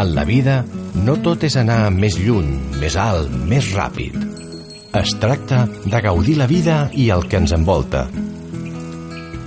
En la vida, no tot és anar més lluny, més alt, més ràpid. Es tracta de gaudir la vida i el que ens envolta.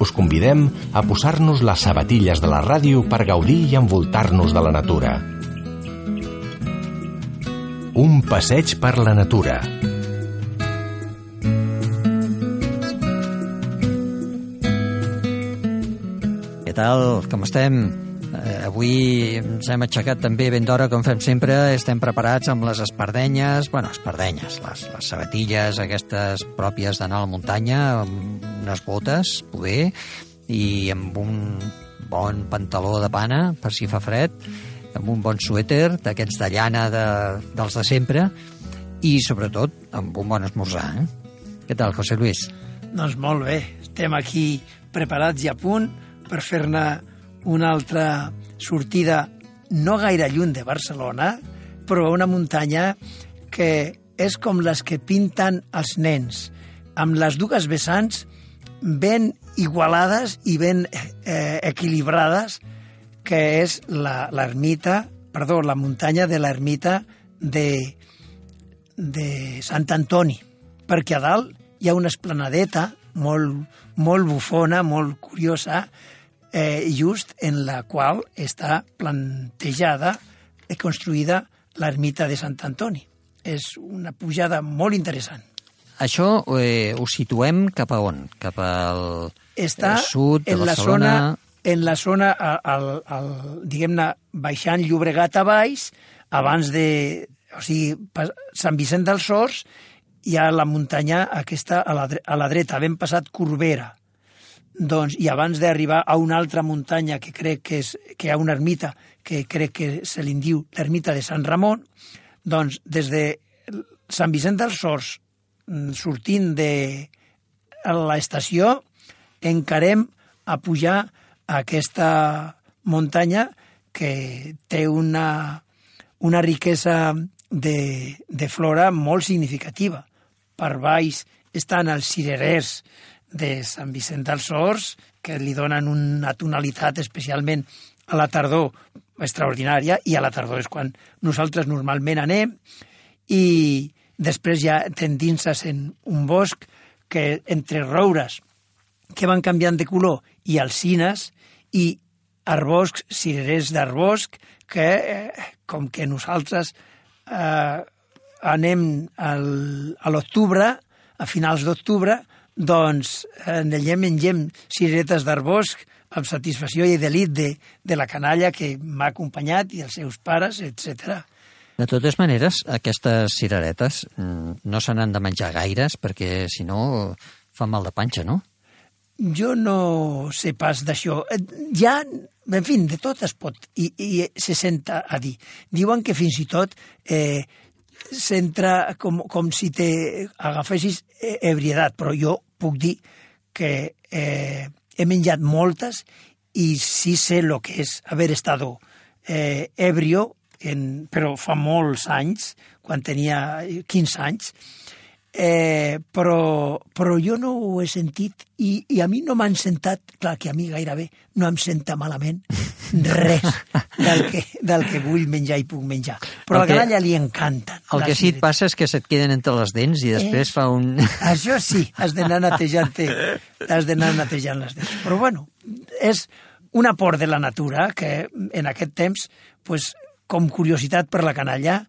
Us convidem a posar-nos les sabatilles de la ràdio per gaudir i envoltar-nos de la natura. Un passeig per la natura. Tal? Com estem? Eh, avui ens hem aixecat també ben d'hora, com fem sempre. Estem preparats amb les espardenyes, bueno, espardenyes, les, les sabatilles aquestes pròpies d'anar a la muntanya, amb unes botes, poder, i amb un bon pantaló de pana, per si fa fred, amb un bon suèter, d'aquests de llana de, dels de sempre, i sobretot amb un bon esmorzar. Eh? Què tal, José Luis? Doncs molt bé, estem aquí preparats i a punt per fer-ne una altra sortida no gaire lluny de Barcelona, però una muntanya que és com les que pinten els nens, amb les dues vessants ben igualades i ben eh, equilibrades, que és l'ermita, perdó, la muntanya de l'ermita de, de Sant Antoni, perquè a dalt hi ha una esplanadeta molt, molt bufona, molt curiosa, eh, just en la qual està plantejada i construïda l'ermita de Sant Antoni. És una pujada molt interessant. Això eh, ho situem cap a on? Cap al Està sud de en la Barcelona? zona, en la zona, al, al, diguem-ne, baixant Llobregat a baix, abans de... O sigui, Sant Vicent dels Horts, hi ha la muntanya aquesta a la, a la dreta, ben passat Corbera. Doncs, I abans d'arribar a una altra muntanya que crec que, és, que hi ha una ermita que crec que se li diu l'ermita de Sant Ramon, doncs des de Sant Vicent dels Horts, mm, sortint de l'estació, encarem a pujar a aquesta muntanya que té una, una riquesa de, de flora molt significativa. Per baix estan els cirerers de Sant Vicent dels Horts, que li donen una tonalitat especialment a la tardor extraordinària, i a la tardor és quan nosaltres normalment anem, i després ja t'endinses en un bosc que entre roures que van canviant de color i alcines i arboscs, cirerers d'arbosc, que eh, com que nosaltres eh, anem al, a l'octubre, a finals d'octubre, doncs eh, allà mengem cireretes d'arbosc amb satisfacció i delit de, de la canalla que m'ha acompanyat i els seus pares, etc. De totes maneres, aquestes cireretes mm, no se n'han de menjar gaires perquè, si no, fa mal de panxa, no? Jo no sé pas d'això. Eh, Ja, en fi, de tot es pot, i, i se senta a dir. Diuen que fins i tot eh, s'entra com, com si te agafessis eh, ebriedat, però jo puc dir que eh, he menjat moltes i sí sé el que és haver estado eh, ebrio, en, però fa molts anys, quan tenia 15 anys, eh, però, però jo no ho he sentit i, i a mi no m'han sentat, clar que a mi gairebé no em senta malament res del que, del que vull menjar i puc menjar. Però El a que- la canalla li encanten. El que sí et passa és que se't queden entre les dents i després fa un... Això sí, has d'anar netejant has d'anar netejant les dents. Però bueno, és un aport de la natura que en aquest temps, pues, com curiositat per la canalla,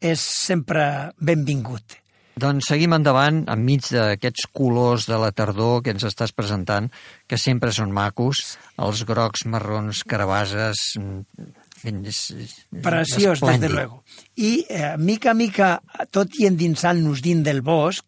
és sempre benvingut. Doncs seguim endavant, enmig d'aquests colors de la tardor que ens estàs presentant, que sempre són macos, els grocs, marrons, carabases... mm, és- Preciós, des de luego. I, eh, mica a mica, tot i endinsant-nos dins del bosc,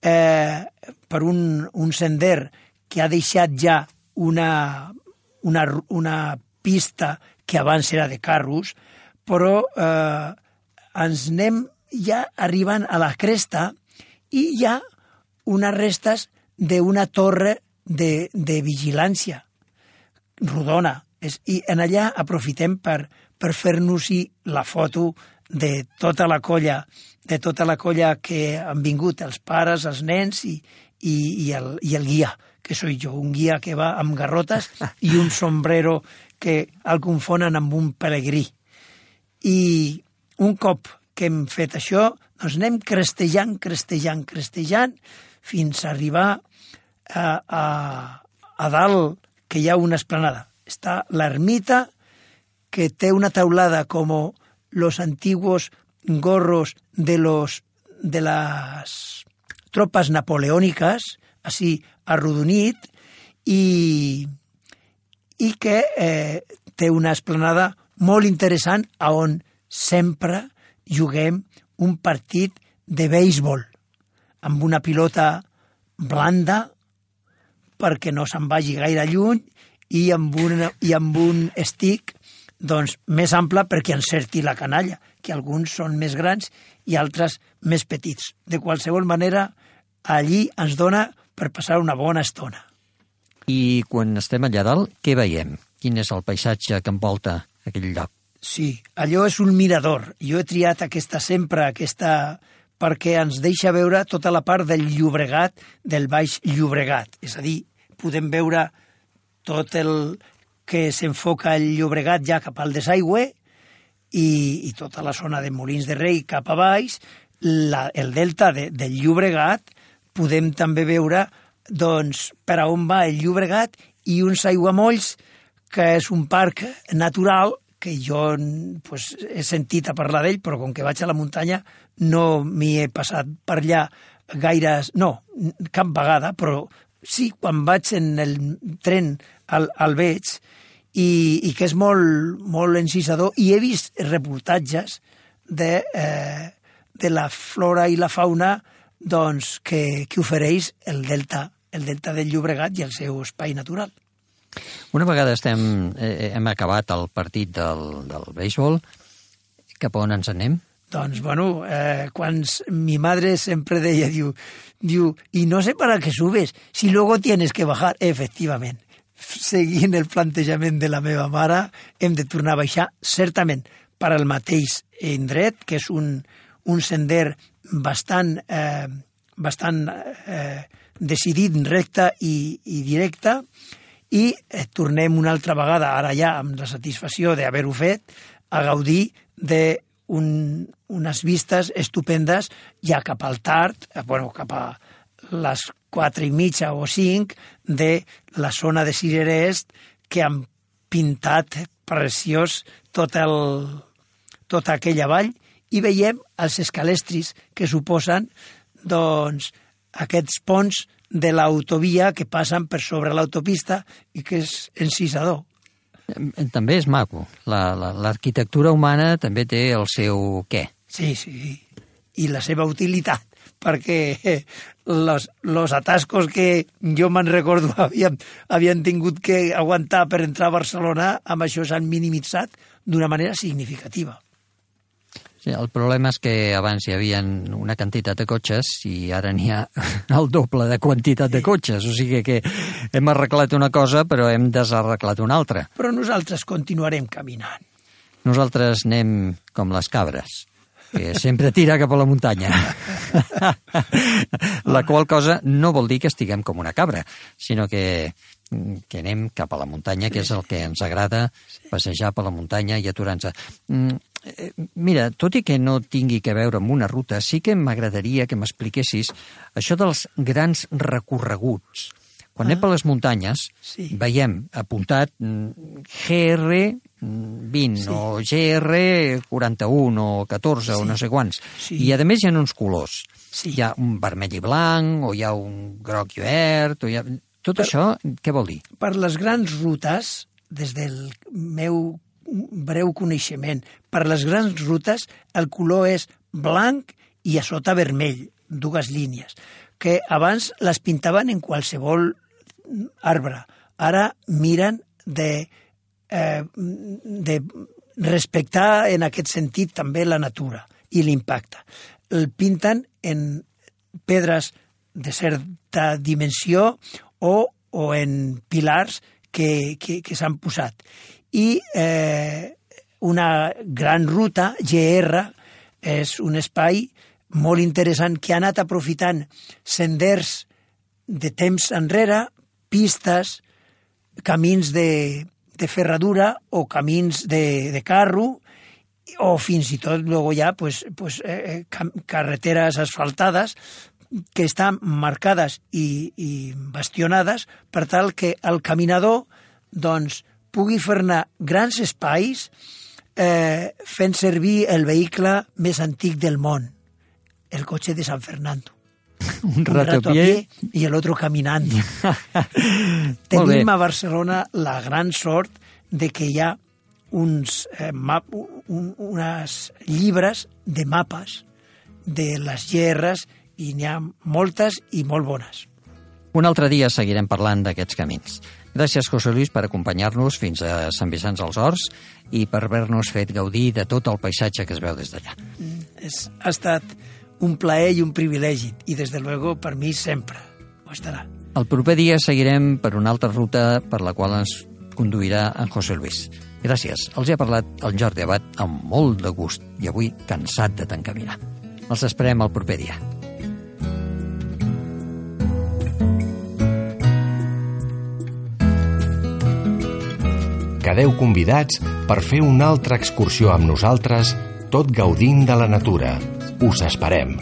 eh, per un, un sender que ha deixat ja una, una, una pista que abans era de carros, però eh, ens anem ja arribant a la cresta i hi ha unes restes d'una torre de, de vigilància rodona. És, I en allà aprofitem per, per fer-nos-hi la foto de tota la colla de tota la colla que han vingut, els pares, els nens i, i, i, el, i el guia, que soy jo, un guia que va amb garrotes i un sombrero que el confonen amb un pelegrí. I un cop que hem fet això, doncs anem crestejant, crestejant, crestejant, fins a arribar a, a, a dalt, que hi ha una esplanada. Està l'ermita, que té una taulada com los antiguos gorros de los de las tropas napoleòniques, així arrodonit, i, i que eh, té una esplanada molt interessant a on sempre juguem un partit de béisbol amb una pilota blanda perquè no se'n vagi gaire lluny i amb un, i amb un stick doncs, més ample perquè encerti la canalla, que alguns són més grans i altres més petits. De qualsevol manera, allí ens dona per passar una bona estona. I quan estem allà dalt, què veiem? Quin és el paisatge que envolta aquell lloc? Sí, allò és un mirador. Jo he triat aquesta sempre, aquesta perquè ens deixa veure tota la part del Llobregat, del Baix Llobregat. És a dir, podem veure tot el que s'enfoca el Llobregat ja cap al desaigüe i, i tota la zona de Molins de Rei cap a baix, la, el delta de, del Llobregat, podem també veure doncs, per a on va el Llobregat i uns aiguamolls, que és un parc natural que jo pues, he sentit a parlar d'ell, però com que vaig a la muntanya no m'hi he passat per allà gaires... No, cap vegada, però sí, quan vaig en el tren al, al veig i, i que és molt, molt encisador i he vist reportatges de, eh, de la flora i la fauna doncs, que, que ofereix el delta, el delta del Llobregat i el seu espai natural. Una vegada estem, eh, hem acabat el partit del, del béisbol, cap on ens anem? Doncs, bueno, eh, quan mi madre sempre deia, diu, diu, y no sé para qué subes, si luego tienes que bajar. Efectivament, seguint el plantejament de la meva mare, hem de tornar a baixar, certament, per al mateix indret, que és un, un sender bastant, eh, bastant eh, decidit, recte i, i directe, i eh, tornem una altra vegada, ara ja amb la satisfacció d'haver-ho fet, a gaudir de un, unes vistes estupendes ja cap al tard, eh, bueno, cap a les quatre i mitja o cinc de la zona de Cirerest que han pintat preciós tot el, tota aquella vall. I veiem els escalestris que suposen doncs, aquests ponts de l'autovia que passen per sobre l'autopista i que és encisador. També és maco. L'arquitectura la, la, humana també té el seu què. Sí, sí, i la seva utilitat, perquè los, los atascos que jo me'n recordo havien, havien tingut que aguantar per entrar a Barcelona, amb això s'han minimitzat d'una manera significativa. Sí, el problema és que abans hi havia una quantitat de cotxes i ara n'hi ha el doble de quantitat de cotxes. O sigui que hem arreglat una cosa però hem desarreglat una altra. Però nosaltres continuarem caminant. Nosaltres anem com les cabres que sempre tira cap a la muntanya. la qual cosa no vol dir que estiguem com una cabra, sinó que que anem cap a la muntanya, que és el que ens agrada, passejar per la muntanya i aturar-nos. Mm, eh, mira, tot i que no tingui que veure amb una ruta, sí que m'agradaria que m'expliquessis això dels grans recorreguts. Quan ah, anem per les muntanyes, sí. veiem apuntat mm, GR 20 sí. o GR 41 o 14 sí. o no sé quants. Sí. I a més hi ha uns colors. Sí. Hi ha un vermell i blanc, o hi ha un groc i verd, o hi ha... Tot per, això, què vol dir? Per les grans rutes, des del meu breu coneixement, per les grans rutes el color és blanc i a sota vermell, dues línies, que abans les pintaven en qualsevol arbre. Ara miren de, eh, de respectar en aquest sentit també la natura i l'impacte. El pinten en pedres de certa dimensió o, o en pilars que, que, que s'han posat. I eh, una gran ruta, GR, és un espai molt interessant que ha anat aprofitant senders de temps enrere, pistes, camins de, de ferradura o camins de, de carro, o fins i tot luego ja pues, pues, eh, carreteres asfaltades que estan marcades i, i bastionades per tal que el caminador doncs, pugui fer-ne grans espais eh, fent servir el vehicle més antic del món, el cotxe de San Fernando. Un, un rato, rato a pie y el otro caminando. Tenim a Barcelona la gran sort de que hi ha uns, eh, map, un, unes llibres de mapes de les guerres i n'hi ha moltes i molt bones. Un altre dia seguirem parlant d'aquests camins. Gràcies, José Luis, per acompanyar-nos fins a Sant Vicenç als Horts i per haver-nos fet gaudir de tot el paisatge que es veu des d'allà. Mm, ha estat un plaer i un privilegi, i des de luego per mi sempre ho estarà. El proper dia seguirem per una altra ruta per la qual ens conduirà en José Luis. Gràcies. Els he parlat el Jordi Abad amb molt de gust i avui cansat de tant caminar. Els esperem el proper dia. Quedeu convidats per fer una altra excursió amb nosaltres, tot gaudint de la natura. Us esperem.